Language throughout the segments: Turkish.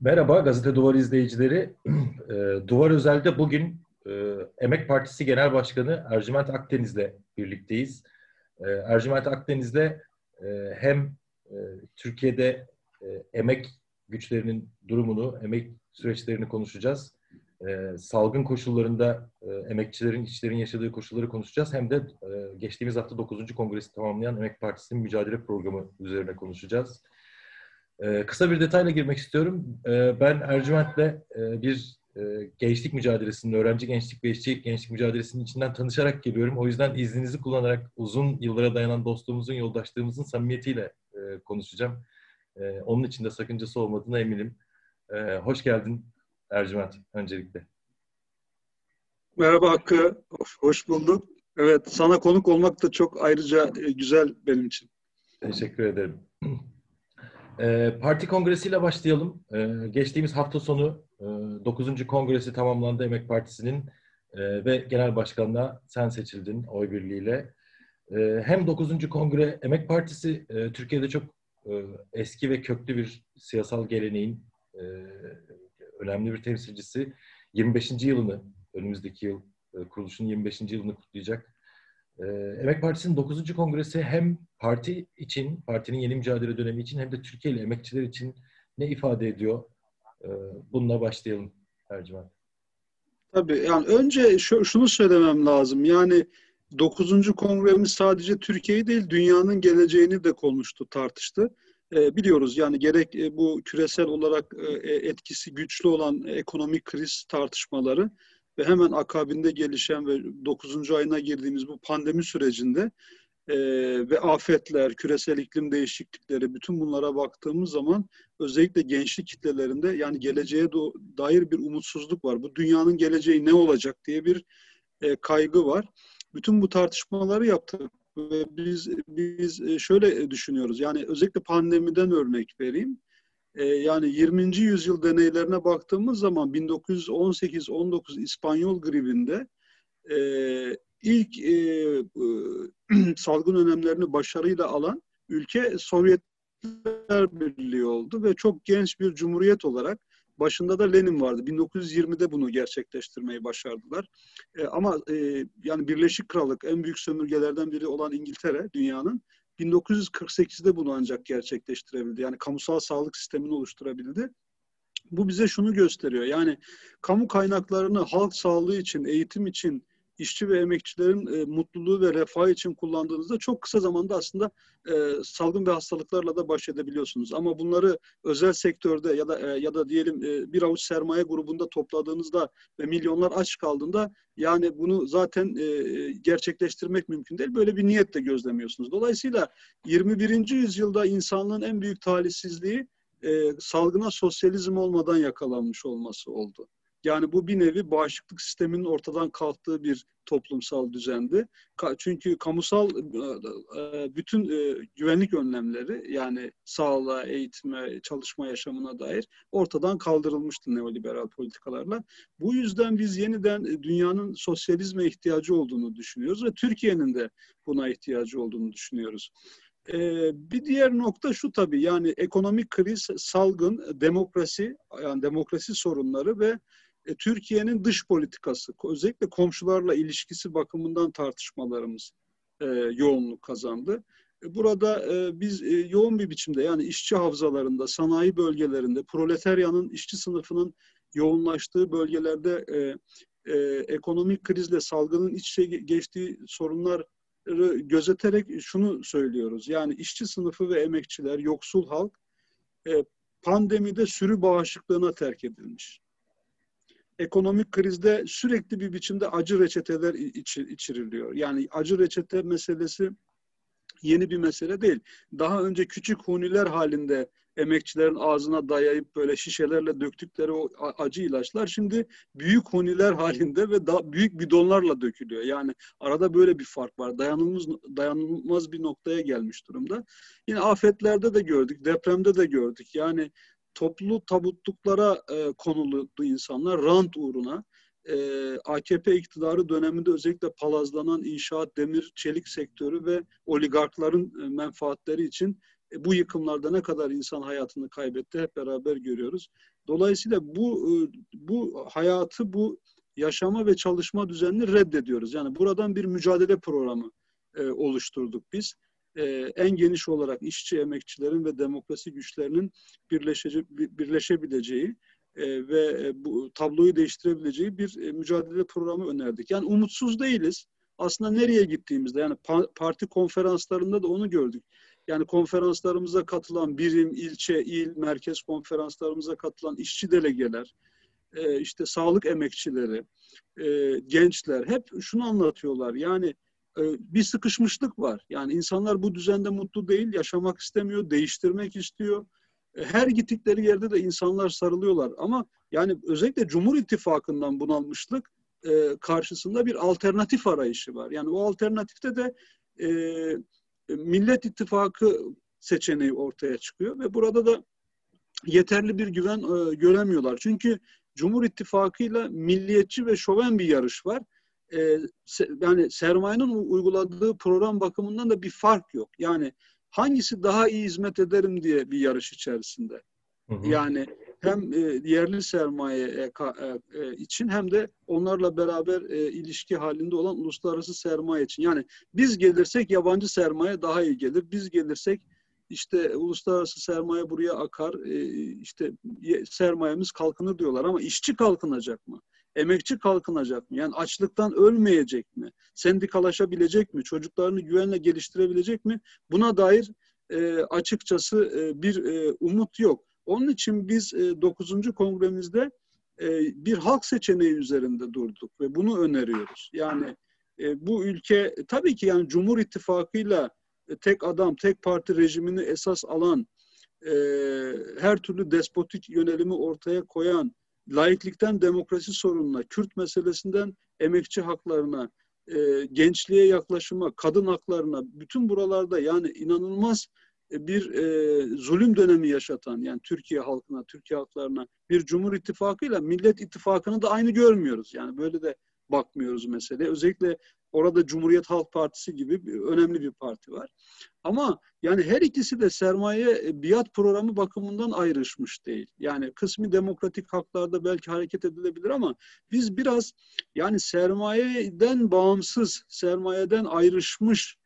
Merhaba Gazete Duvar izleyicileri. E, Duvar Özel'de bugün e, Emek Partisi Genel Başkanı Ercüment Akdeniz'le birlikteyiz. E, Ercüment Akdeniz'le e, hem e, Türkiye'de emek güçlerinin durumunu, emek süreçlerini konuşacağız. E, salgın koşullarında emekçilerin, işçilerin yaşadığı koşulları konuşacağız. Hem de geçtiğimiz hafta 9. Kongresi tamamlayan Emek Partisi'nin mücadele programı üzerine konuşacağız. Ee, kısa bir detayla girmek istiyorum. Ee, ben Ercüment'le e, bir e, gençlik mücadelesinin, öğrenci gençlik ve işçi gençlik mücadelesinin içinden tanışarak geliyorum. O yüzden izninizi kullanarak uzun yıllara dayanan dostluğumuzun, yoldaşlığımızın samimiyetiyle e, konuşacağım. E, onun için de sakıncası olmadığına eminim. E, hoş geldin Ercüment öncelikle. Merhaba Hakkı, hoş, hoş bulduk. Evet, sana konuk olmak da çok ayrıca e, güzel benim için. Teşekkür ederim. E, parti kongresiyle başlayalım. E, geçtiğimiz hafta sonu e, 9. kongresi tamamlandı Emek Partisi'nin e, ve genel başkanlığa sen seçildin oy birliğiyle. E, hem 9. kongre Emek Partisi e, Türkiye'de çok e, eski ve köklü bir siyasal geleneğin e, önemli bir temsilcisi. 25. yılını önümüzdeki yıl e, kuruluşun 25. yılını kutlayacak. Ee, Emek Partisi'nin 9. kongresi hem parti için, partinin yeni mücadele dönemi için hem de Türkiye'li emekçiler için ne ifade ediyor? Ee, bununla başlayalım Ercüment. Tabii yani önce şu, şunu söylemem lazım. Yani 9. kongremiz sadece Türkiye'yi değil dünyanın geleceğini de konuştu, tartıştı. E, biliyoruz yani gerek e, bu küresel olarak e, etkisi güçlü olan ekonomik kriz tartışmaları ve hemen akabinde gelişen ve 9. ayına girdiğimiz bu pandemi sürecinde e, ve afetler, küresel iklim değişiklikleri bütün bunlara baktığımız zaman özellikle gençlik kitlelerinde yani geleceğe dair bir umutsuzluk var. Bu dünyanın geleceği ne olacak diye bir e, kaygı var. Bütün bu tartışmaları yaptık ve biz biz e, şöyle düşünüyoruz. Yani özellikle pandemiden örnek vereyim. Ee, yani 20. yüzyıl deneylerine baktığımız zaman 1918-19 İspanyol gribinde e, ilk e, e, salgın önemlerini başarıyla alan ülke Sovyetler Birliği oldu ve çok genç bir cumhuriyet olarak başında da Lenin vardı. 1920'de bunu gerçekleştirmeyi başardılar. E, ama e, yani Birleşik Krallık en büyük sömürgelerden biri olan İngiltere dünyanın 1948'de bunu ancak gerçekleştirebildi. Yani kamusal sağlık sistemini oluşturabildi. Bu bize şunu gösteriyor. Yani kamu kaynaklarını halk sağlığı için, eğitim için, işçi ve emekçilerin e, mutluluğu ve refah için kullandığınızda çok kısa zamanda aslında e, salgın ve hastalıklarla da baş edebiliyorsunuz. Ama bunları özel sektörde ya da e, ya da diyelim e, bir avuç sermaye grubunda topladığınızda ve milyonlar aç kaldığında yani bunu zaten e, gerçekleştirmek mümkün değil. Böyle bir niyetle gözlemiyorsunuz. Dolayısıyla 21. yüzyılda insanlığın en büyük talihsizliği e, salgına sosyalizm olmadan yakalanmış olması oldu. Yani bu bir nevi bağışıklık sisteminin ortadan kalktığı bir toplumsal düzendi. Çünkü kamusal e, e, bütün e, güvenlik önlemleri yani sağlığa, eğitime, çalışma yaşamına dair ortadan kaldırılmıştı neoliberal politikalarla. Bu yüzden biz yeniden dünyanın sosyalizme ihtiyacı olduğunu düşünüyoruz ve Türkiye'nin de buna ihtiyacı olduğunu düşünüyoruz. bir diğer nokta şu tabii yani ekonomik kriz, salgın, demokrasi yani demokrasi sorunları ve e, Türkiye'nin dış politikası, özellikle komşularla ilişkisi bakımından tartışmalarımız e, yoğunluk kazandı. E, burada e, biz e, yoğun bir biçimde yani işçi havzalarında, sanayi bölgelerinde, proletaryanın, işçi sınıfının yoğunlaştığı bölgelerde e, e, ekonomik krizle salgının iç içe geçtiği sorunlar gözeterek şunu söylüyoruz. Yani işçi sınıfı ve emekçiler, yoksul halk e, pandemide sürü bağışıklığına terk edilmiş ekonomik krizde sürekli bir biçimde acı reçeteler içiriliyor. Yani acı reçete meselesi yeni bir mesele değil. Daha önce küçük huniler halinde emekçilerin ağzına dayayıp böyle şişelerle döktükleri o acı ilaçlar şimdi büyük huniler halinde ve daha büyük bidonlarla dökülüyor. Yani arada böyle bir fark var. Dayanılmaz dayanılmaz bir noktaya gelmiş durumda. Yine afetlerde de gördük, depremde de gördük. Yani toplu tabutluklara e, konuldu insanlar rant uğruna. E, AKP iktidarı döneminde özellikle palazlanan inşaat, demir, çelik sektörü ve oligarkların e, menfaatleri için e, bu yıkımlarda ne kadar insan hayatını kaybetti hep beraber görüyoruz. Dolayısıyla bu bu hayatı, bu yaşama ve çalışma düzenini reddediyoruz. Yani buradan bir mücadele programı e, oluşturduk biz. E, en geniş olarak işçi, emekçilerin ve demokrasi güçlerinin birleşece, birleşebileceği e, ve bu tabloyu değiştirebileceği bir e, mücadele programı önerdik. Yani umutsuz değiliz. Aslında nereye gittiğimizde yani pa parti konferanslarında da onu gördük. Yani konferanslarımıza katılan birim, ilçe, il, merkez konferanslarımıza katılan işçi delegeler, e, işte sağlık emekçileri, e, gençler hep şunu anlatıyorlar. Yani e, bir sıkışmışlık var. Yani insanlar bu düzende mutlu değil, yaşamak istemiyor, değiştirmek istiyor. E, her gittikleri yerde de insanlar sarılıyorlar. Ama yani özellikle Cumhur İttifakı'ndan bunalmışlık e, karşısında bir alternatif arayışı var. Yani o alternatifte de e, Millet İttifakı seçeneği ortaya çıkıyor ve burada da yeterli bir güven e, göremiyorlar. Çünkü Cumhur İttifakı'yla milliyetçi ve şoven bir yarış var. E, yani sermayenin uyguladığı program bakımından da bir fark yok. Yani hangisi daha iyi hizmet ederim diye bir yarış içerisinde. Hı hı. Yani hem e, yerli sermaye e, e, e, için hem de onlarla beraber e, ilişki halinde olan uluslararası sermaye için. Yani biz gelirsek yabancı sermaye daha iyi gelir. Biz gelirsek işte uluslararası sermaye buraya akar, e, işte sermayemiz kalkınır diyorlar ama işçi kalkınacak mı? Emekçi kalkınacak mı? Yani açlıktan ölmeyecek mi? Sendikalaşabilecek mi? Çocuklarını güvenle geliştirebilecek mi? Buna dair e, açıkçası e, bir e, umut yok. Onun için biz e, 9. kongremizde e, bir halk seçeneği üzerinde durduk ve bunu öneriyoruz. Yani e, bu ülke tabii ki yani Cumhur İttifakı'yla e, tek adam, tek parti rejimini esas alan, e, her türlü despotik yönelimi ortaya koyan, laiklikten demokrasi sorununa, Kürt meselesinden emekçi haklarına, e, gençliğe yaklaşıma, kadın haklarına, bütün buralarda yani inanılmaz bir e, zulüm dönemi yaşatan yani Türkiye halkına, Türkiye halklarına bir Cumhur İttifakı ile Millet İttifakı'nı da aynı görmüyoruz. Yani böyle de bakmıyoruz meseleye. Özellikle orada Cumhuriyet Halk Partisi gibi bir, önemli bir parti var. Ama yani her ikisi de sermaye e, biat programı bakımından ayrışmış değil. Yani kısmi demokratik haklarda belki hareket edilebilir ama biz biraz yani sermayeden bağımsız, sermayeden ayrışmış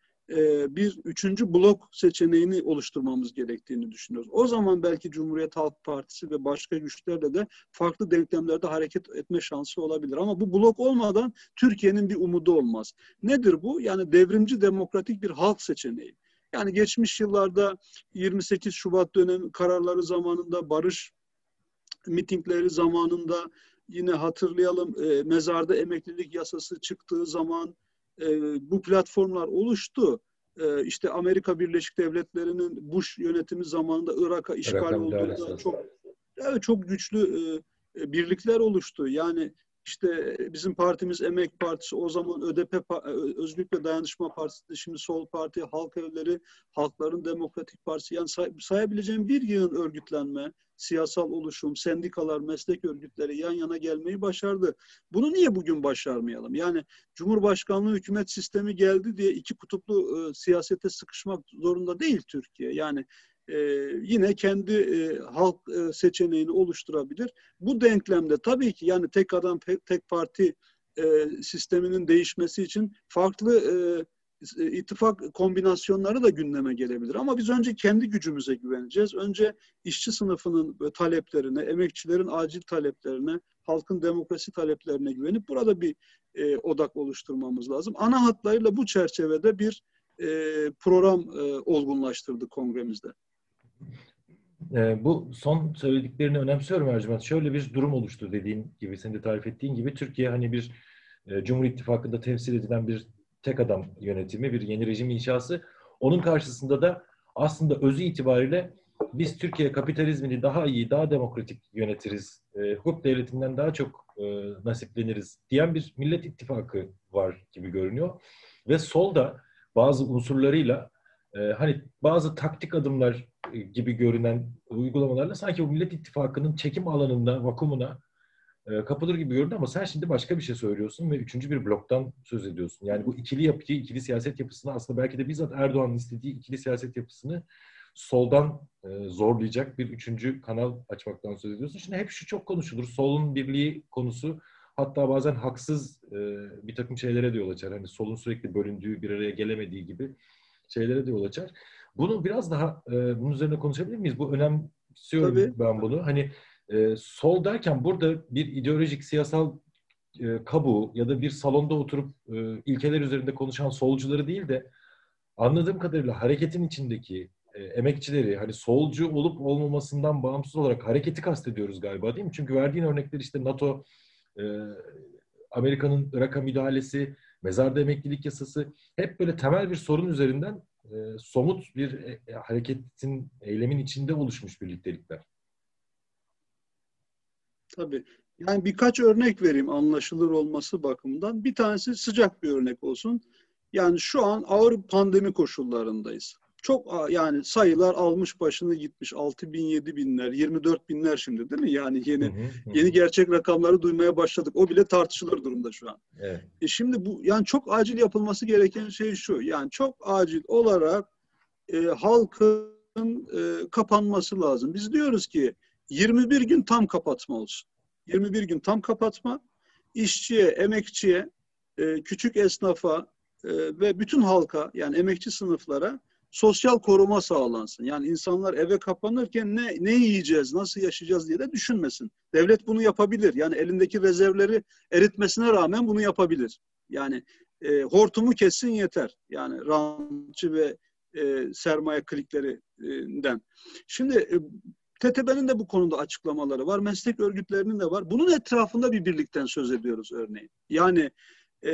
bir üçüncü blok seçeneğini oluşturmamız gerektiğini düşünüyoruz. O zaman belki Cumhuriyet Halk Partisi ve başka güçlerle de farklı denklemlerde hareket etme şansı olabilir. Ama bu blok olmadan Türkiye'nin bir umudu olmaz. Nedir bu? Yani devrimci demokratik bir halk seçeneği. Yani geçmiş yıllarda 28 Şubat dönemi kararları zamanında barış mitingleri zamanında yine hatırlayalım e, mezarda emeklilik yasası çıktığı zaman e, bu platformlar oluştu. E, işte Amerika Birleşik Devletleri'nin Bush yönetimi zamanında Irak'a işgal olduğunda çok evet, çok güçlü e, e, birlikler oluştu. Yani işte bizim partimiz Emek Partisi o zaman ÖDP Özgürlük ve Dayanışma Partisi şimdi Sol Parti, Halk Evleri, Halkların Demokratik Partisi yani say sayabileceğim bir yığın örgütlenme, siyasal oluşum, sendikalar, meslek örgütleri yan yana gelmeyi başardı. Bunu niye bugün başarmayalım? Yani Cumhurbaşkanlığı hükümet sistemi geldi diye iki kutuplu e, siyasete sıkışmak zorunda değil Türkiye. Yani e, yine kendi e, halk e, seçeneğini oluşturabilir. Bu denklemde tabii ki yani tek adam tek parti sisteminin değişmesi için farklı ittifak kombinasyonları da gündeme gelebilir. Ama biz önce kendi gücümüze güveneceğiz. Önce işçi sınıfının taleplerine, emekçilerin acil taleplerine, halkın demokrasi taleplerine güvenip burada bir e, odak oluşturmamız lazım. Ana hatlarıyla bu çerçevede bir e, program e, olgunlaştırdık kongremizde. E, bu son söylediklerini önemsiyorum Ercüment. Şöyle bir durum oluştu dediğin gibi, senin de tarif ettiğin gibi. Türkiye hani bir e, Cumhur İttifakı'nda temsil edilen bir tek adam yönetimi, bir yeni rejim inşası. Onun karşısında da aslında özü itibariyle biz Türkiye kapitalizmini daha iyi, daha demokratik yönetiriz, e, hukuk devletinden daha çok e, nasipleniriz diyen bir millet ittifakı var gibi görünüyor. Ve solda bazı unsurlarıyla e, hani bazı taktik adımlar e, gibi görünen uygulamalarla sanki bu millet ittifakının çekim alanında, vakumuna e, kapılır gibi göründü ama sen şimdi başka bir şey söylüyorsun ve üçüncü bir bloktan söz ediyorsun. Yani bu ikili yapıyı, ikili siyaset yapısını aslında belki de bizzat Erdoğan'ın istediği ikili siyaset yapısını soldan e, zorlayacak bir üçüncü kanal açmaktan söz ediyorsun. Şimdi hep şu çok konuşulur. Solun birliği konusu hatta bazen haksız e, bir takım şeylere de yol açar. Hani solun sürekli bölündüğü, bir araya gelemediği gibi şeylere de yol açar. Bunu biraz daha e, bunun üzerine konuşabilir miyiz? Bu önemsiyorum Tabii. ben bunu. Hani e, sol derken burada bir ideolojik, siyasal e, kabuğu ya da bir salonda oturup e, ilkeler üzerinde konuşan solcuları değil de anladığım kadarıyla hareketin içindeki e, emekçileri hani solcu olup olmamasından bağımsız olarak hareketi kastediyoruz galiba değil mi? Çünkü verdiğin örnekler işte NATO, e, Amerika'nın Irak'a müdahalesi, mezarda emeklilik yasası hep böyle temel bir sorun üzerinden e, somut bir e, hareketin, eylemin içinde oluşmuş birliktelikler. Tabii. Yani birkaç örnek vereyim anlaşılır olması bakımından. Bir tanesi sıcak bir örnek olsun. Yani şu an ağır pandemi koşullarındayız. Çok yani sayılar almış başını gitmiş. 6 bin, 7 binler, 24 binler şimdi değil mi? Yani yeni hı hı, yeni gerçek rakamları duymaya başladık. O bile tartışılır durumda şu an. Evet. E şimdi bu yani çok acil yapılması gereken şey şu. Yani çok acil olarak e, halkın e, kapanması lazım. Biz diyoruz ki 21 gün tam kapatma olsun. 21 gün tam kapatma, işçiye, emekçiye, e, küçük esnafa e, ve bütün halka yani emekçi sınıflara sosyal koruma sağlansın. Yani insanlar eve kapanırken ne, ne yiyeceğiz, nasıl yaşayacağız diye de düşünmesin. Devlet bunu yapabilir. Yani elindeki rezervleri eritmesine rağmen bunu yapabilir. Yani e, hortumu kessin yeter. Yani rantçı ve e, sermaye kliklerinden. Şimdi e, TTB'nin de bu konuda açıklamaları var. Meslek örgütlerinin de var. Bunun etrafında bir birlikten söz ediyoruz örneğin. Yani e,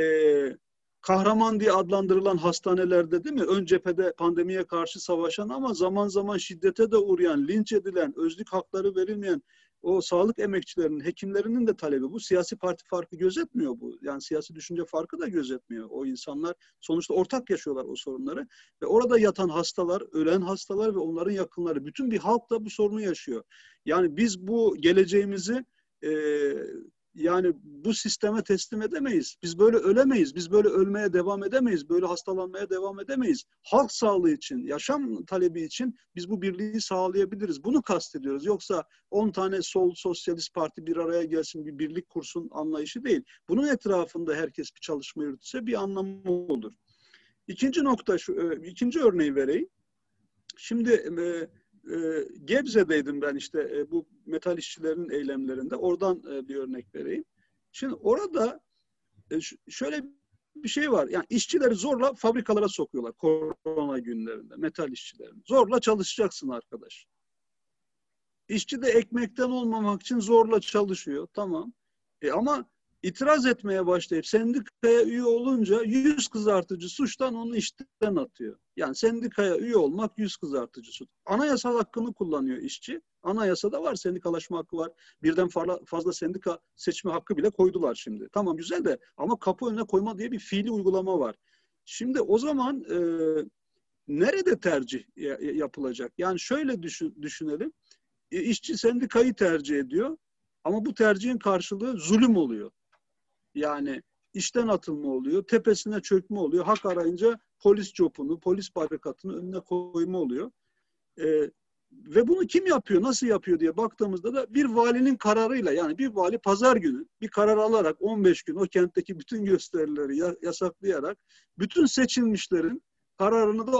kahraman diye adlandırılan hastanelerde değil mi? Ön cephede pandemiye karşı savaşan ama zaman zaman şiddete de uğrayan, linç edilen, özlük hakları verilmeyen o sağlık emekçilerinin, hekimlerinin de talebi bu. Siyasi parti farkı gözetmiyor bu. Yani siyasi düşünce farkı da gözetmiyor. O insanlar sonuçta ortak yaşıyorlar o sorunları. Ve orada yatan hastalar, ölen hastalar ve onların yakınları. Bütün bir halk da bu sorunu yaşıyor. Yani biz bu geleceğimizi e, yani bu sisteme teslim edemeyiz. Biz böyle ölemeyiz. Biz böyle ölmeye devam edemeyiz. Böyle hastalanmaya devam edemeyiz. Halk sağlığı için, yaşam talebi için biz bu birliği sağlayabiliriz. Bunu kastediyoruz. Yoksa 10 tane sol sosyalist parti bir araya gelsin, bir birlik kursun anlayışı değil. Bunun etrafında herkes bir çalışma yürütse bir anlamı olur. İkinci nokta şu, e, ikinci örneği vereyim. Şimdi e, e, Gebze'deydim ben işte e, bu metal işçilerinin eylemlerinde. Oradan e, bir örnek vereyim. Şimdi orada e, şöyle bir şey var. Yani işçileri zorla fabrikalara sokuyorlar korona günlerinde metal işçilerini. Zorla çalışacaksın arkadaş. İşçi de ekmekten olmamak için zorla çalışıyor. Tamam. E ama itiraz etmeye başlayıp sendikaya üye olunca yüz kızartıcı suçtan onu işten atıyor. Yani sendikaya üye olmak yüz kızartıcı suç. Anayasal hakkını kullanıyor işçi. Anayasada var sendikalaşma hakkı var. Birden fazla, sendika seçme hakkı bile koydular şimdi. Tamam güzel de ama kapı önüne koyma diye bir fiili uygulama var. Şimdi o zaman e, nerede tercih yapılacak? Yani şöyle düşün, düşünelim. E, işçi sendikayı tercih ediyor. Ama bu tercihin karşılığı zulüm oluyor. Yani işten atılma oluyor, tepesine çökme oluyor. Hak arayınca polis copunu, polis barikatını önüne koyma oluyor. Ee, ve bunu kim yapıyor, nasıl yapıyor diye baktığımızda da bir valinin kararıyla yani bir vali pazar günü bir karar alarak 15 gün o kentteki bütün gösterileri yasaklayarak bütün seçilmişlerin kararını da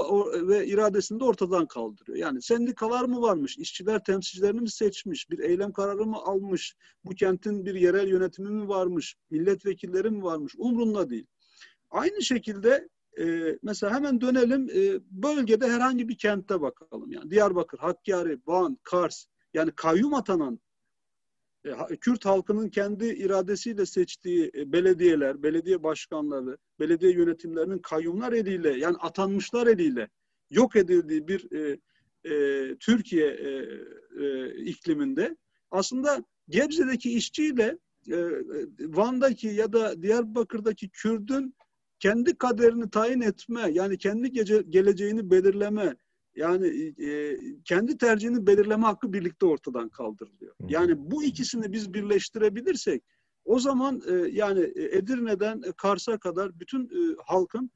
ve iradesini de ortadan kaldırıyor. Yani sendikalar mı varmış, işçiler temsilcilerini mi seçmiş, bir eylem kararı mı almış, bu kentin bir yerel yönetimi mi varmış, milletvekilleri mi varmış, umrunda değil. Aynı şekilde e, mesela hemen dönelim e, bölgede herhangi bir kentte bakalım. Yani Diyarbakır, Hakkari, Van, Kars yani kayyum atanan Kürt halkının kendi iradesiyle seçtiği e, belediyeler, belediye başkanları, belediye yönetimlerinin kayyumlar eliyle yani atanmışlar eliyle yok edildiği bir e, e, Türkiye e, e, ikliminde aslında Gebze'deki işçiyle e, Van'daki ya da Diyarbakır'daki Kürdün kendi kaderini tayin etme yani kendi gece, geleceğini belirleme yani e, kendi tercihini belirleme hakkı birlikte ortadan kaldırılıyor. Yani bu ikisini biz birleştirebilirsek o zaman e, yani Edirne'den Kars'a kadar bütün e, halkın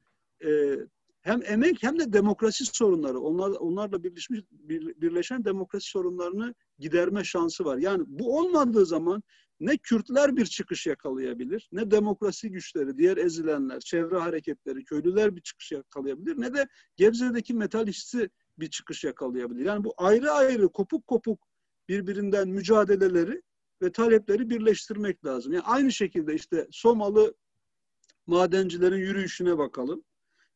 e, hem emek hem de demokrasi sorunları, onlar onlarla birleşmiş bir, birleşen demokrasi sorunlarını giderme şansı var. Yani bu olmadığı zaman ne Kürtler bir çıkış yakalayabilir, ne demokrasi güçleri, diğer ezilenler, çevre hareketleri, köylüler bir çıkış yakalayabilir, ne de Gebze'deki metal işçisi bir çıkış yakalayabilir. Yani bu ayrı ayrı kopuk kopuk birbirinden mücadeleleri ve talepleri birleştirmek lazım. Yani aynı şekilde işte Somalı madencilerin yürüyüşüne bakalım.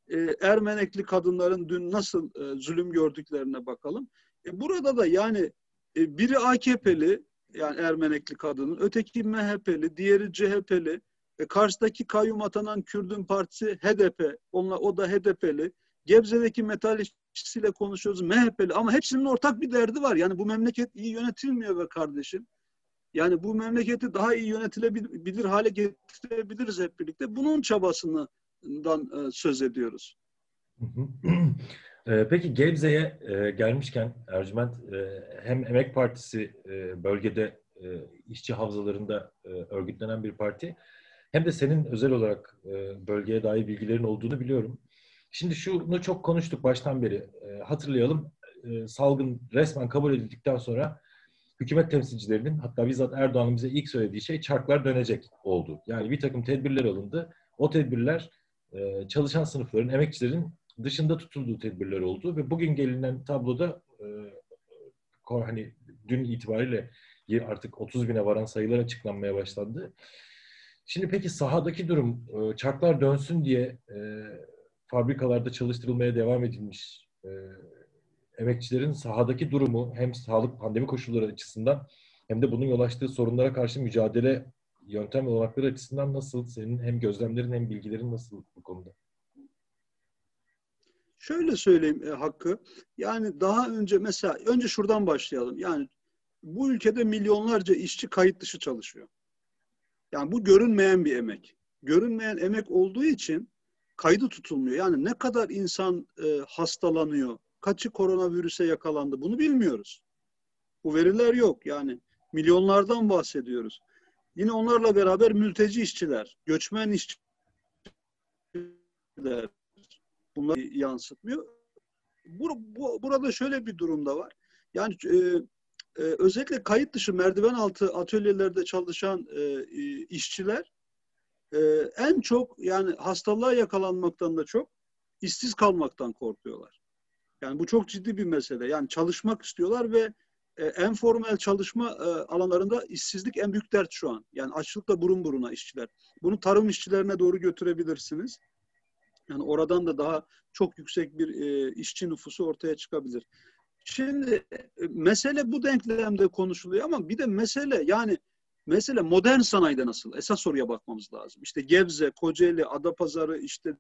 E, Ermenekli kadınların dün nasıl e, zulüm gördüklerine bakalım. E, burada da yani e, biri AKP'li yani Ermenekli kadının, öteki MHP'li, diğeri CHP'li, e, karşıdaki kayyum atanan Kürdün partisi HDP, onunla, o da HDP'li. Gebze'deki metal işçisiyle konuşuyoruz MHP'li ama hepsinin ortak bir derdi var. Yani bu memleket iyi yönetilmiyor be kardeşim. Yani bu memleketi daha iyi yönetilebilir hale getirebiliriz hep birlikte. Bunun çabasından e, söz ediyoruz. E, peki Gebze'ye e, gelmişken Ercüment hem Emek Partisi bölgede işçi havzalarında örgütlenen bir parti hem de senin özel olarak bölgeye dair bilgilerin olduğunu biliyorum. Şimdi şunu çok konuştuk baştan beri. Hatırlayalım salgın resmen kabul edildikten sonra hükümet temsilcilerinin hatta bizzat Erdoğan'ın bize ilk söylediği şey çarklar dönecek oldu. Yani bir takım tedbirler alındı. O tedbirler e, çalışan sınıfların, emekçilerin dışında tutulduğu tedbirler oldu ve bugün gelinen tabloda e, hani dün itibariyle artık 30 bine varan sayılar açıklanmaya başlandı. Şimdi peki sahadaki durum e, çarklar dönsün diye fabrikalarda çalıştırılmaya devam edilmiş emekçilerin sahadaki durumu hem sağlık pandemi koşulları açısından hem de bunun yol açtığı sorunlara karşı mücadele yöntem olanakları açısından nasıl? Senin hem gözlemlerin hem bilgilerin nasıl bu konuda? Şöyle söyleyeyim e, Hakkı. Yani daha önce mesela önce şuradan başlayalım. Yani bu ülkede milyonlarca işçi kayıt dışı çalışıyor. Yani bu görünmeyen bir emek. Görünmeyen emek olduğu için kaydı tutulmuyor. Yani ne kadar insan e, hastalanıyor, kaçı koronavirüse yakalandı bunu bilmiyoruz. Bu veriler yok yani milyonlardan bahsediyoruz. Yine onlarla beraber mülteci işçiler, göçmen işçiler bunları yansıtmıyor. Bur, bu, burada şöyle bir durumda var. Yani e, e, özellikle kayıt dışı merdiven altı atölyelerde çalışan e, işçiler e, en çok yani hastalığa yakalanmaktan da çok işsiz kalmaktan korkuyorlar. Yani bu çok ciddi bir mesele. Yani çalışmak istiyorlar ve en formel çalışma e, alanlarında işsizlik en büyük dert şu an. Yani açlıkla burun buruna işçiler. Bunu tarım işçilerine doğru götürebilirsiniz. Yani oradan da daha çok yüksek bir e, işçi nüfusu ortaya çıkabilir. Şimdi e, mesele bu denklemde konuşuluyor ama bir de mesele yani mesele modern sanayide nasıl? Esas soruya bakmamız lazım. İşte Gebze, Kocaeli, Adapazarı, işte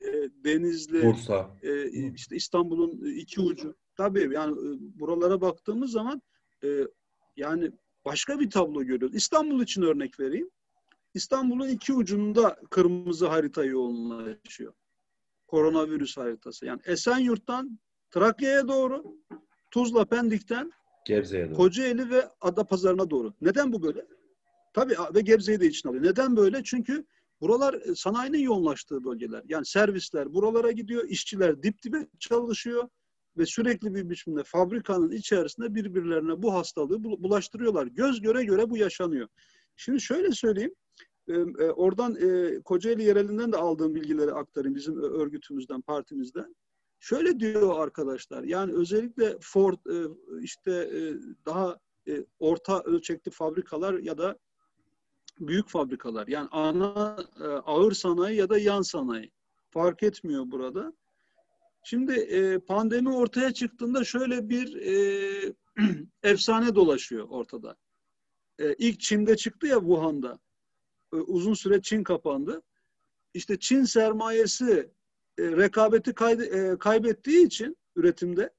e, Denizli, Bursa. E, işte İstanbul'un iki ucu. Tabii yani e, buralara baktığımız zaman e, yani başka bir tablo görüyoruz. İstanbul için örnek vereyim. İstanbul'un iki ucunda kırmızı harita yoğunlaşıyor. Koronavirüs haritası. Yani Esenyurt'tan Trakya'ya doğru, Tuzla Pendik'ten Gebze'ye doğru. Kocaeli ve Adapazarı'na doğru. Neden bu böyle? Tabii ve Gebze'yi de için alıyor. Neden böyle? Çünkü Buralar e, sanayinin yoğunlaştığı bölgeler. Yani servisler buralara gidiyor, işçiler dip dibe çalışıyor ve sürekli bir biçimde fabrikanın içerisinde birbirlerine bu hastalığı bulaştırıyorlar. Göz göre göre bu yaşanıyor. Şimdi şöyle söyleyeyim, e, e, oradan Kocaeli yerelinden de aldığım bilgileri aktarayım bizim örgütümüzden, partimizden. Şöyle diyor arkadaşlar, yani özellikle Ford, işte daha orta ölçekli fabrikalar ya da büyük fabrikalar yani ana e, ağır sanayi ya da yan sanayi fark etmiyor burada. Şimdi e, pandemi ortaya çıktığında şöyle bir e, efsane dolaşıyor ortada. E, ilk Çin'de çıktı ya Wuhan'da. E, uzun süre Çin kapandı. İşte Çin sermayesi e, rekabeti kaydı, e, kaybettiği için üretimde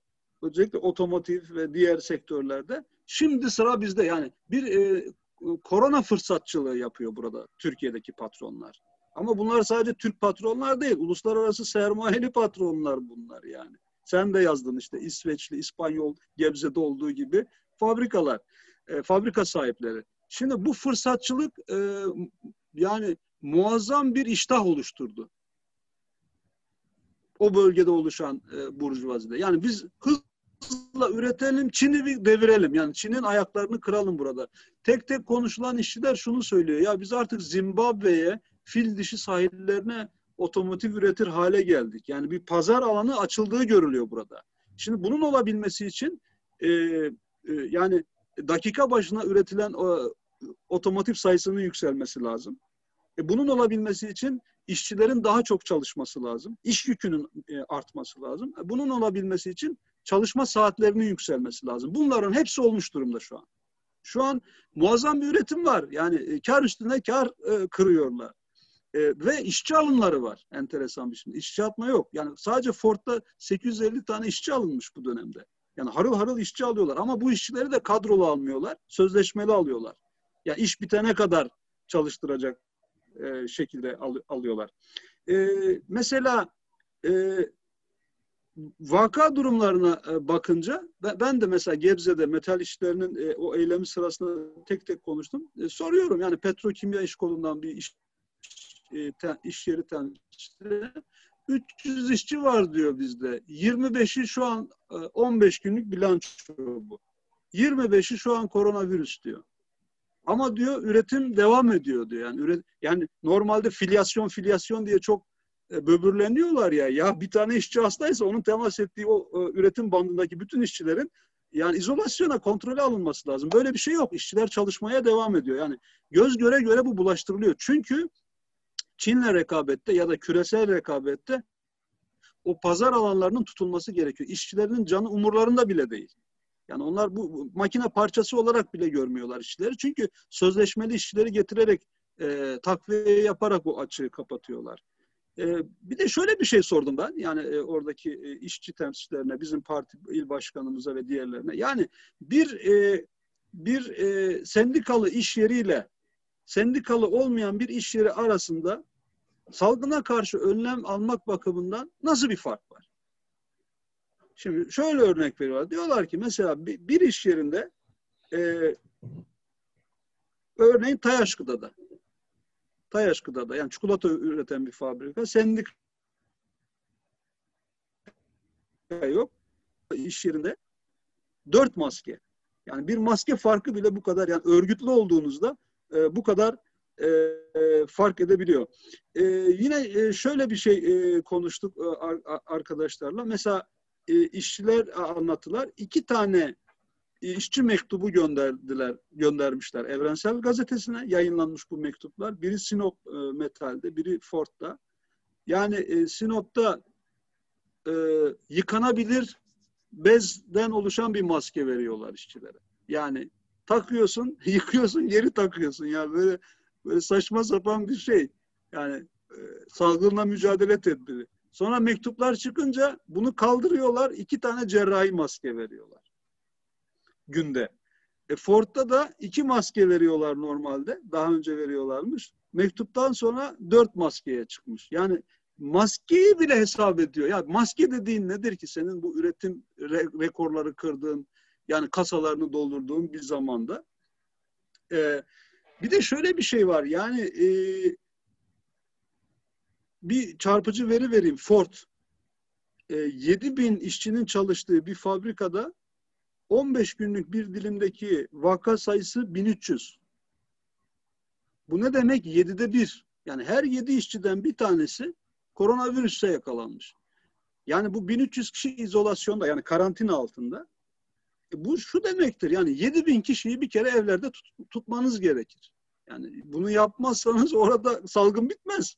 özellikle otomotiv ve diğer sektörlerde şimdi sıra bizde yani bir e, korona fırsatçılığı yapıyor burada Türkiye'deki patronlar. Ama bunlar sadece Türk patronlar değil, uluslararası sermayeli patronlar bunlar yani. Sen de yazdın işte İsveçli, İspanyol, Gebze'de olduğu gibi fabrikalar, e, fabrika sahipleri. Şimdi bu fırsatçılık e, yani muazzam bir iştah oluşturdu. O bölgede oluşan e, burjuvazide. Yani biz hızla üretelim, Çin'i bir devirelim. Yani Çin'in ayaklarını kıralım burada. Tek tek konuşulan işçiler şunu söylüyor. Ya biz artık Zimbabwe'ye, fil dişi sahillerine otomotiv üretir hale geldik. Yani bir pazar alanı açıldığı görülüyor burada. Şimdi bunun olabilmesi için e, e, yani dakika başına üretilen o, otomotiv sayısının yükselmesi lazım. E, bunun olabilmesi için işçilerin daha çok çalışması lazım. İş yükünün e, artması lazım. E, bunun olabilmesi için çalışma saatlerinin yükselmesi lazım. Bunların hepsi olmuş durumda şu an. Şu an muazzam bir üretim var. Yani e, kar üstüne kar kırıyorlar. Ve işçi alımları var. Enteresan bir şey. İşçi atma yok. Yani sadece Ford'da 850 tane işçi alınmış bu dönemde. Yani harıl harıl işçi alıyorlar. Ama bu işçileri de kadrolu almıyorlar. Sözleşmeli alıyorlar. Ya iş bitene kadar çalıştıracak e, şekilde al, alıyorlar. E, mesela e, vaka durumlarına e, bakınca ben de mesela Gebze'de metal işlerinin e, o eylemi sırasında tek tek konuştum. E, soruyorum yani petrokimya iş kolundan bir iş iş yeri temsilcisi 300 işçi var diyor bizde. 25'i şu an 15 e, günlük bilanço bu. 25'i şu an koronavirüs diyor. Ama diyor üretim devam ediyor diyor. Yani üret yani normalde filyasyon filyasyon diye çok e, böbürleniyorlar ya. Ya bir tane işçi hastaysa onun temas ettiği o e, üretim bandındaki bütün işçilerin yani izolasyona, kontrole alınması lazım. Böyle bir şey yok. İşçiler çalışmaya devam ediyor. Yani göz göre göre bu bulaştırılıyor. Çünkü Çin'le rekabette ya da küresel rekabette o pazar alanlarının tutulması gerekiyor. İşçilerin canı umurlarında bile değil. Yani onlar bu, makine parçası olarak bile görmüyorlar işçileri. Çünkü sözleşmeli işçileri getirerek e, takviye yaparak bu açığı kapatıyorlar. E, bir de şöyle bir şey sordum ben. Yani e, oradaki e, işçi temsilcilerine, bizim parti il başkanımıza ve diğerlerine. Yani bir e, bir e, sendikalı iş yeriyle sendikalı olmayan bir iş yeri arasında salgına karşı önlem almak bakımından nasıl bir fark var? Şimdi şöyle örnek veriyorlar. Diyorlar ki mesela bir, bir iş yerinde e, örneğin Tayaşkı'da Tayaşkı'da da yani çikolata üreten bir fabrika sendik yok. iş yerinde dört maske. Yani bir maske farkı bile bu kadar yani örgütlü olduğunuzda e, bu kadar e, e, fark edebiliyor. E, yine e, şöyle bir şey e, konuştuk e, arkadaşlarla. Mesela e, işçiler anlattılar. İki tane işçi mektubu gönderdiler, göndermişler Evrensel Gazetesi'ne yayınlanmış bu mektuplar. Biri Sinop e, Metal'de, biri Ford'da. Yani e, Sinop'ta e, yıkanabilir bezden oluşan bir maske veriyorlar işçilere. Yani takıyorsun, yıkıyorsun, geri takıyorsun. Yani böyle böyle saçma sapan bir şey. Yani e, salgınla mücadele tedbiri. Sonra mektuplar çıkınca bunu kaldırıyorlar. iki tane cerrahi maske veriyorlar. Günde. E Ford'da da iki maske veriyorlar normalde. Daha önce veriyorlarmış. Mektuptan sonra dört maskeye çıkmış. Yani maskeyi bile hesap ediyor. Ya maske dediğin nedir ki senin bu üretim re- rekorları kırdığın yani kasalarını doldurduğun bir zamanda. E, bir de şöyle bir şey var. Yani e, bir çarpıcı veri vereyim. Ford e, 7 bin işçinin çalıştığı bir fabrikada 15 günlük bir dilimdeki vaka sayısı 1300. Bu ne demek? 7'de 1. Yani her 7 işçiden bir tanesi koronavirüse yakalanmış. Yani bu 1300 kişi izolasyonda yani karantina altında. E bu şu demektir yani 7 bin kişiyi bir kere evlerde tut, tutmanız gerekir. Yani bunu yapmazsanız orada salgın bitmez.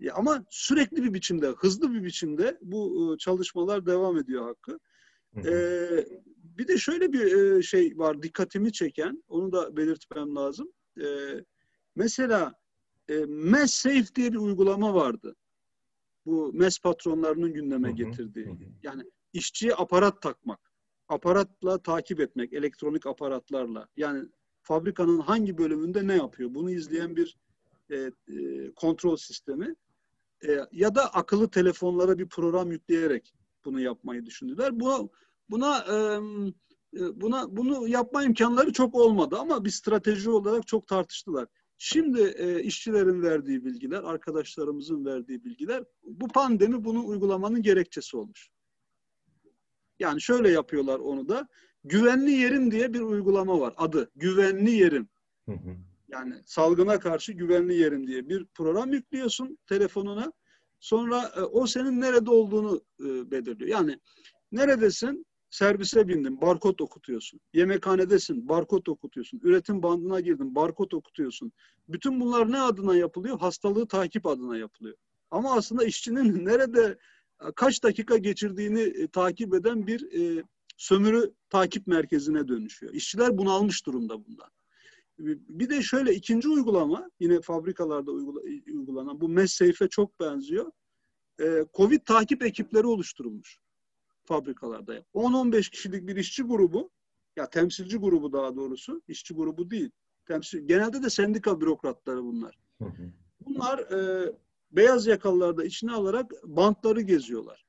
Ya ama sürekli bir biçimde, hızlı bir biçimde bu e, çalışmalar devam ediyor Hakkı. Ee, bir de şöyle bir e, şey var dikkatimi çeken, onu da belirtmem lazım. Ee, mesela e, Safe diye bir uygulama vardı. Bu MES patronlarının gündeme getirdiği. Yani işçiye aparat takmak, aparatla takip etmek, elektronik aparatlarla. Yani fabrikanın hangi bölümünde ne yapıyor? Bunu izleyen bir e, e, kontrol sistemi e, ya da akıllı telefonlara bir program yükleyerek bunu yapmayı düşündüler. Bu buna e, buna bunu yapma imkanları çok olmadı ama bir strateji olarak çok tartıştılar. Şimdi e, işçilerin verdiği bilgiler, arkadaşlarımızın verdiği bilgiler, bu pandemi bunu uygulamanın gerekçesi olmuş. Yani şöyle yapıyorlar onu da. Güvenli yerim diye bir uygulama var. Adı güvenli yerim. Yani salgına karşı güvenli yerim diye bir program yüklüyorsun telefonuna. Sonra e, o senin nerede olduğunu e, belirliyor. Yani neredesin? Servise bindin, barkod okutuyorsun. Yemekhanedesin, barkod okutuyorsun. Üretim bandına girdin, barkod okutuyorsun. Bütün bunlar ne adına yapılıyor? Hastalığı takip adına yapılıyor. Ama aslında işçinin nerede kaç dakika geçirdiğini e, takip eden bir e, sömürü takip merkezine dönüşüyor. İşçiler bunalmış durumda bundan. Bir de şöyle ikinci uygulama yine fabrikalarda uygula, uygulanan bu MESSAFE'e çok benziyor. E, Covid takip ekipleri oluşturulmuş fabrikalarda. 10-15 kişilik bir işçi grubu ya temsilci grubu daha doğrusu işçi grubu değil. Temsil, genelde de sendika bürokratları bunlar. Bunlar e, beyaz yakalılar da içine alarak bantları geziyorlar.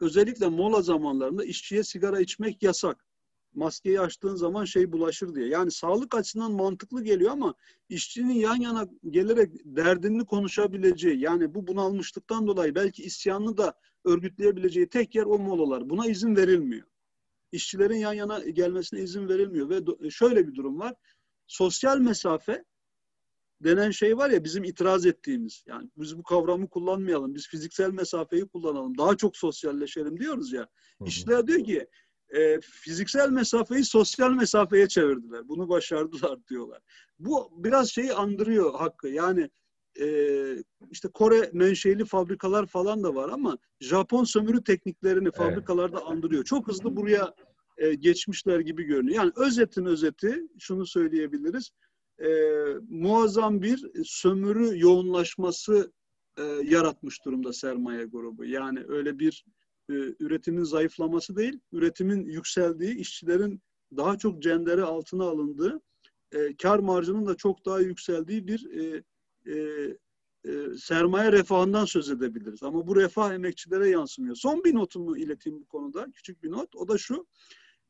Özellikle mola zamanlarında işçiye sigara içmek yasak. Maskeyi açtığın zaman şey bulaşır diye. Yani sağlık açısından mantıklı geliyor ama işçinin yan yana gelerek derdini konuşabileceği yani bu bunalmışlıktan dolayı belki isyanını da örgütleyebileceği tek yer o molalar. Buna izin verilmiyor. İşçilerin yan yana gelmesine izin verilmiyor ve şöyle bir durum var. Sosyal mesafe denen şey var ya bizim itiraz ettiğimiz. Yani biz bu kavramı kullanmayalım. Biz fiziksel mesafeyi kullanalım. Daha çok sosyalleşelim diyoruz ya. İşçiler diyor ki e, fiziksel mesafeyi sosyal mesafeye çevirdiler. Bunu başardılar diyorlar. Bu biraz şeyi andırıyor Hakkı. Yani e, işte Kore menşeli fabrikalar falan da var ama Japon sömürü tekniklerini fabrikalarda evet. andırıyor. Çok hızlı buraya e, geçmişler gibi görünüyor. Yani özetin özeti şunu söyleyebiliriz e, muazzam bir sömürü yoğunlaşması e, yaratmış durumda sermaye grubu. Yani öyle bir e, üretimin zayıflaması değil, üretimin yükseldiği, işçilerin daha çok cendere altına alındığı, e, kar marjının da çok daha yükseldiği bir e, sermaye refahından söz edebiliriz. Ama bu refah emekçilere yansımıyor. Son bir notumu ileteyim bu konuda, küçük bir not. O da şu,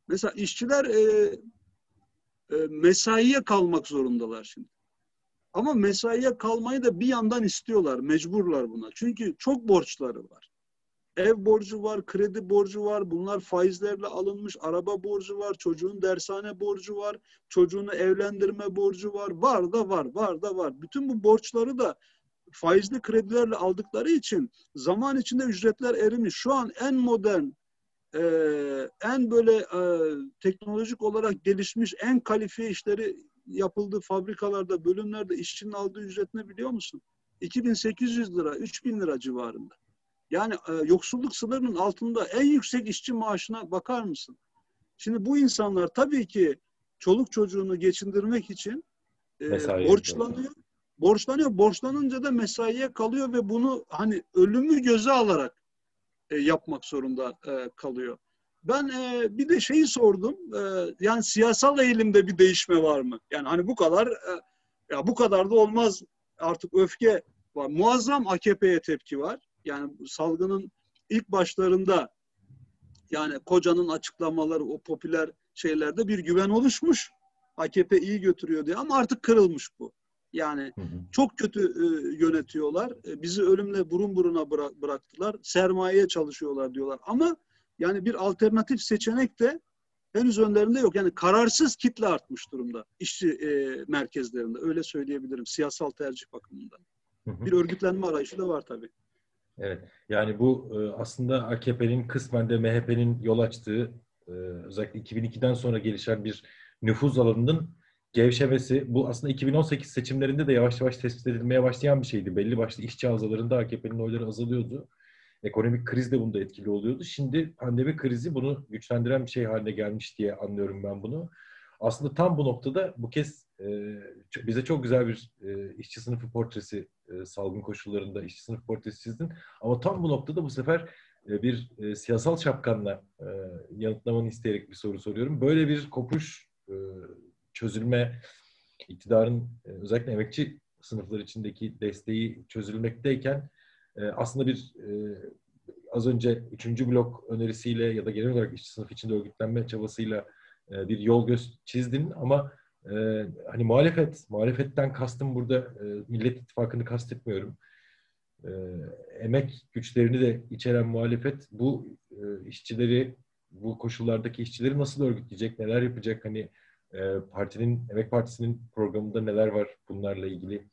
mesela işçiler mesaiye kalmak zorundalar şimdi. Ama mesaiye kalmayı da bir yandan istiyorlar, mecburlar buna. Çünkü çok borçları var. Ev borcu var, kredi borcu var, bunlar faizlerle alınmış, araba borcu var, çocuğun dershane borcu var, çocuğunu evlendirme borcu var, var da var, var da var. Bütün bu borçları da faizli kredilerle aldıkları için zaman içinde ücretler erimiş. Şu an en modern e, en böyle e, teknolojik olarak gelişmiş en kalifiye işleri yapıldığı fabrikalarda, bölümlerde işçinin aldığı ücret ne biliyor musun? 2800 lira, 3000 lira civarında. Yani e, yoksulluk sınırının altında en yüksek işçi maaşına bakar mısın? Şimdi bu insanlar tabii ki çoluk çocuğunu geçindirmek için e, borçlanıyor. Borçlanıyor. Borçlanınca da mesaiye kalıyor ve bunu hani ölümü göze alarak e, yapmak zorunda e, kalıyor. Ben e, bir de şeyi sordum. E, yani siyasal eğilimde bir değişme var mı? Yani hani bu kadar e, ya bu kadar da olmaz. Artık öfke var. Muazzam AKP'ye tepki var. Yani salgının ilk başlarında yani kocanın açıklamaları o popüler şeylerde bir güven oluşmuş. AKP iyi götürüyor diye ama artık kırılmış bu. Yani hı hı. çok kötü e, yönetiyorlar. E, bizi ölümle burun buruna bıra- bıraktılar. Sermayeye çalışıyorlar diyorlar. Ama yani bir alternatif seçenek de henüz önlerinde yok. Yani kararsız kitle artmış durumda işçi e, merkezlerinde. Öyle söyleyebilirim siyasal tercih bakımından. Hı hı. Bir örgütlenme arayışı da var tabii. Evet. Yani bu e, aslında AKP'nin kısmen de MHP'nin yol açtığı e, özellikle 2002'den sonra gelişen bir nüfuz alanının gevşemesi bu aslında 2018 seçimlerinde de yavaş yavaş tespit edilmeye başlayan bir şeydi. Belli başlı işçi havzalarında AKP'nin oyları azalıyordu. Ekonomik kriz de bunda etkili oluyordu. Şimdi pandemi krizi bunu güçlendiren bir şey haline gelmiş diye anlıyorum ben bunu. Aslında tam bu noktada bu kez e, bize çok güzel bir e, işçi sınıfı portresi e, salgın koşullarında işçi sınıf portresi çizdin. Ama tam bu noktada bu sefer e, bir e, siyasal şapkanla e, yanıtlamanı isteyerek bir soru soruyorum. Böyle bir kopuş e, çözülme, iktidarın e, özellikle emekçi sınıflar içindeki desteği çözülmekteyken e, aslında bir e, az önce üçüncü blok önerisiyle ya da genel olarak işçi sınıf içinde örgütlenme çabasıyla bir yol göz çizdin ama e, hani muhalefet, muhalefetten kastım burada e, Millet İttifakı'nı kastetmiyorum. E, emek güçlerini de içeren muhalefet bu e, işçileri, bu koşullardaki işçileri nasıl örgütleyecek, neler yapacak? Hani e, partinin, Emek Partisi'nin programında neler var bunlarla ilgili?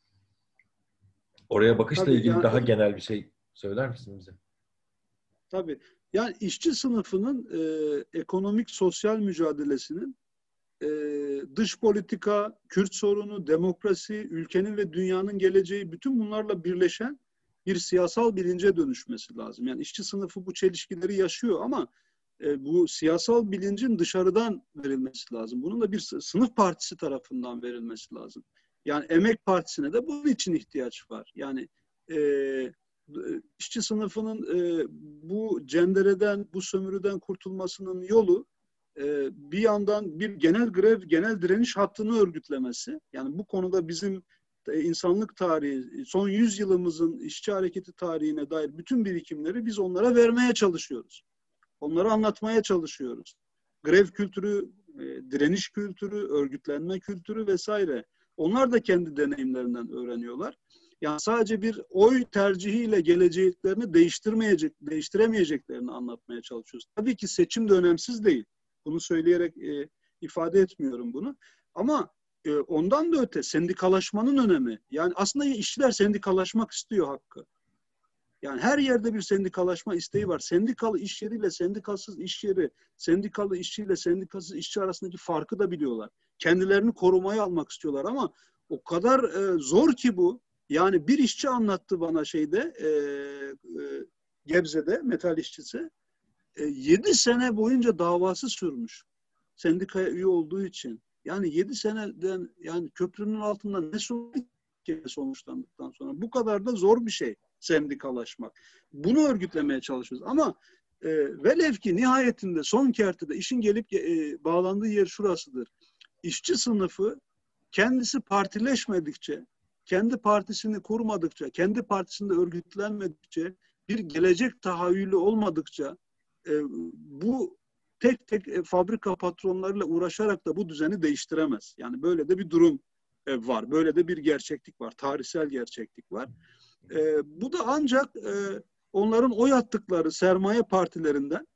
Oraya bakışla Tabii ilgili yani, daha genel bir şey söyler misin bize? Tabii. Yani işçi sınıfının e, ekonomik sosyal mücadelesinin e, dış politika, Kürt sorunu, demokrasi, ülkenin ve dünyanın geleceği bütün bunlarla birleşen bir siyasal bilince dönüşmesi lazım. Yani işçi sınıfı bu çelişkileri yaşıyor ama e, bu siyasal bilincin dışarıdan verilmesi lazım. Bunun da bir sınıf partisi tarafından verilmesi lazım. Yani emek partisine de bunun için ihtiyaç var. Yani e, işçi sınıfının e, bu cendereden, bu sömürüden kurtulmasının yolu e, bir yandan bir genel grev, genel direniş hattını örgütlemesi. Yani bu konuda bizim e, insanlık tarihi, son 100 yılımızın işçi hareketi tarihine dair bütün birikimleri biz onlara vermeye çalışıyoruz. Onları anlatmaya çalışıyoruz. Grev kültürü, e, direniş kültürü, örgütlenme kültürü vesaire. Onlar da kendi deneyimlerinden öğreniyorlar. Yani sadece bir oy tercihiyle geleceklerini değiştirmeyecek, değiştiremeyeceklerini anlatmaya çalışıyoruz. Tabii ki seçim de önemsiz değil. Bunu söyleyerek e, ifade etmiyorum bunu. Ama e, ondan da öte sendikalaşmanın önemi. Yani aslında işçiler sendikalaşmak istiyor hakkı. Yani her yerde bir sendikalaşma isteği var. Sendikalı iş yeriyle sendikasız iş yeri, sendikalı işçiyle sendikasız işçi arasındaki farkı da biliyorlar. Kendilerini korumaya almak istiyorlar ama o kadar e, zor ki bu. Yani bir işçi anlattı bana şeyde e, e, Gebze'de metal işçisi. E, 7 sene boyunca davası sürmüş. Sendikaya üye olduğu için. Yani 7 seneden yani köprünün altında ne sonuçlandıktan sonra bu kadar da zor bir şey sendikalaşmak. Bunu örgütlemeye çalışıyoruz. Ama e, velev ki nihayetinde son kertede işin gelip e, bağlandığı yer şurasıdır. İşçi sınıfı kendisi partileşmedikçe, kendi partisini kurmadıkça, kendi partisinde örgütlenmedikçe, bir gelecek tahayyülü olmadıkça e, bu tek tek e, fabrika patronlarıyla uğraşarak da bu düzeni değiştiremez. Yani böyle de bir durum e, var. Böyle de bir gerçeklik var. Tarihsel gerçeklik var. E, bu da ancak e, onların oy attıkları sermaye partilerinden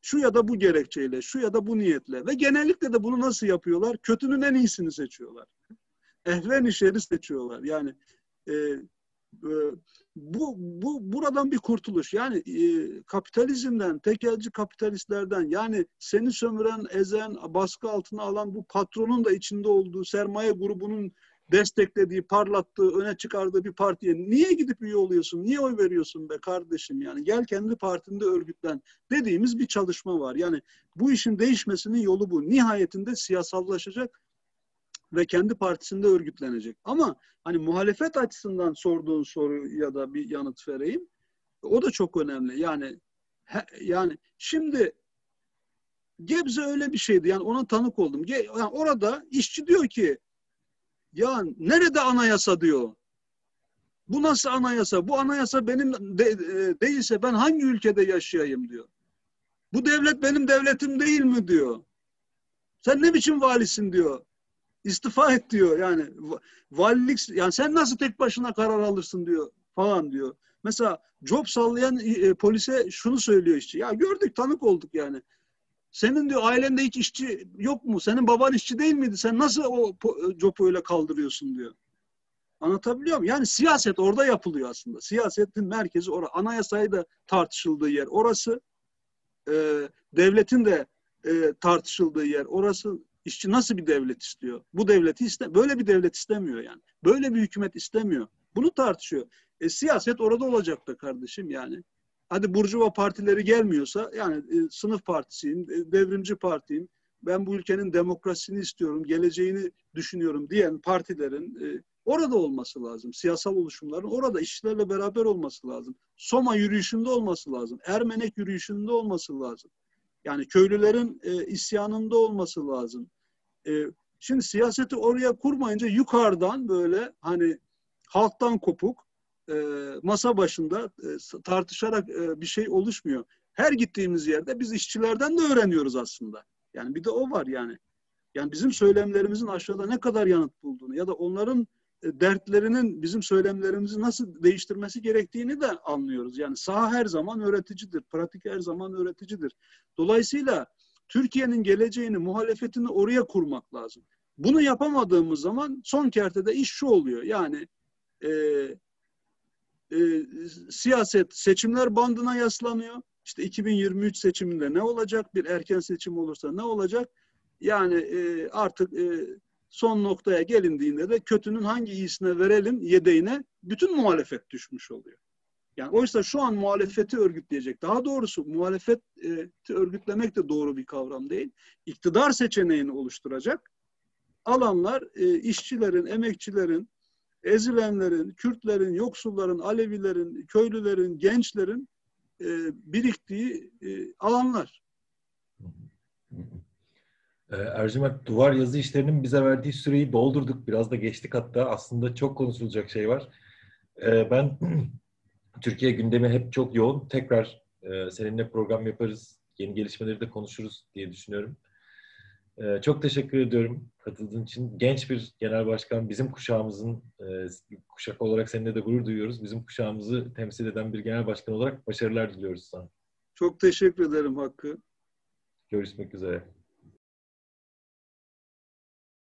şu ya da bu gerekçeyle, şu ya da bu niyetle ve genellikle de bunu nasıl yapıyorlar? Kötünün en iyisini seçiyorlar. Ehven işleri seçiyorlar. Yani e, e, bu, bu buradan bir kurtuluş. Yani e, kapitalizmden, tekelci kapitalistlerden yani seni sömüren, ezen, baskı altına alan bu patronun da içinde olduğu sermaye grubunun desteklediği, parlattığı, öne çıkardığı bir partiye niye gidip üye oluyorsun? Niye oy veriyorsun be kardeşim? Yani gel kendi partinde örgütlen dediğimiz bir çalışma var. Yani bu işin değişmesinin yolu bu. Nihayetinde siyasallaşacak ve kendi partisinde örgütlenecek. Ama hani muhalefet açısından sorduğun soru ya da bir yanıt vereyim. O da çok önemli. Yani he, yani şimdi Gebze öyle bir şeydi. Yani ona tanık oldum. Yani orada işçi diyor ki ya nerede anayasa diyor. Bu nasıl anayasa? Bu anayasa benim de, e, değilse ben hangi ülkede yaşayayım diyor. Bu devlet benim devletim değil mi diyor. Sen ne biçim valisin diyor. İstifa et diyor yani. Valilik yani sen nasıl tek başına karar alırsın diyor falan diyor. Mesela job sallayan e, polise şunu söylüyor işte. Ya gördük tanık olduk yani. Senin diyor ailende hiç işçi yok mu? Senin baban işçi değil miydi? Sen nasıl o jopu öyle kaldırıyorsun diyor. Anlatabiliyor muyum? Yani siyaset orada yapılıyor aslında. Siyasetin merkezi orada. Anayasayı da tartışıldığı yer orası. E, devletin de e, tartışıldığı yer orası. İşçi nasıl bir devlet istiyor? Bu devleti iste böyle bir devlet istemiyor yani. Böyle bir hükümet istemiyor. Bunu tartışıyor. E, siyaset orada olacak da kardeşim yani hadi Burjuva partileri gelmiyorsa yani e, sınıf partisiyim, e, devrimci partiyim, ben bu ülkenin demokrasisini istiyorum, geleceğini düşünüyorum diyen partilerin e, orada olması lazım. Siyasal oluşumların orada işçilerle beraber olması lazım. Soma yürüyüşünde olması lazım. Ermenek yürüyüşünde olması lazım. Yani köylülerin e, isyanında olması lazım. E, şimdi siyaseti oraya kurmayınca yukarıdan böyle hani halktan kopuk e, masa başında e, tartışarak e, bir şey oluşmuyor. Her gittiğimiz yerde biz işçilerden de öğreniyoruz aslında. Yani bir de o var yani. Yani bizim söylemlerimizin aşağıda ne kadar yanıt bulduğunu ya da onların e, dertlerinin bizim söylemlerimizi nasıl değiştirmesi gerektiğini de anlıyoruz. Yani saha her zaman öğreticidir, pratik her zaman öğreticidir. Dolayısıyla Türkiye'nin geleceğini, muhalefetini oraya kurmak lazım. Bunu yapamadığımız zaman son kertede iş şu oluyor. Yani e, e, siyaset seçimler bandına yaslanıyor. İşte 2023 seçiminde ne olacak? Bir erken seçim olursa ne olacak? Yani e, artık e, son noktaya gelindiğinde de kötünün hangi iyisine verelim yedeğine bütün muhalefet düşmüş oluyor. Yani oysa şu an muhalefeti örgütleyecek. Daha doğrusu muhalefeti örgütlemek de doğru bir kavram değil. İktidar seçeneğini oluşturacak alanlar e, işçilerin, emekçilerin, ezilenlerin, Kürtlerin, yoksulların, Alevilerin, köylülerin, gençlerin e, biriktiği e, alanlar. Ercüment duvar yazı işlerinin bize verdiği süreyi doldurduk. Biraz da geçtik hatta. Aslında çok konuşulacak şey var. Ben Türkiye gündemi hep çok yoğun. Tekrar e, seninle program yaparız. Yeni gelişmeleri de konuşuruz diye düşünüyorum. Ee, çok teşekkür ediyorum katıldığın için. Genç bir genel başkan, bizim kuşağımızın e, kuşak olarak seninle de gurur duyuyoruz. Bizim kuşağımızı temsil eden bir genel başkan olarak başarılar diliyoruz sana. Çok teşekkür ederim Hakkı. Görüşmek üzere.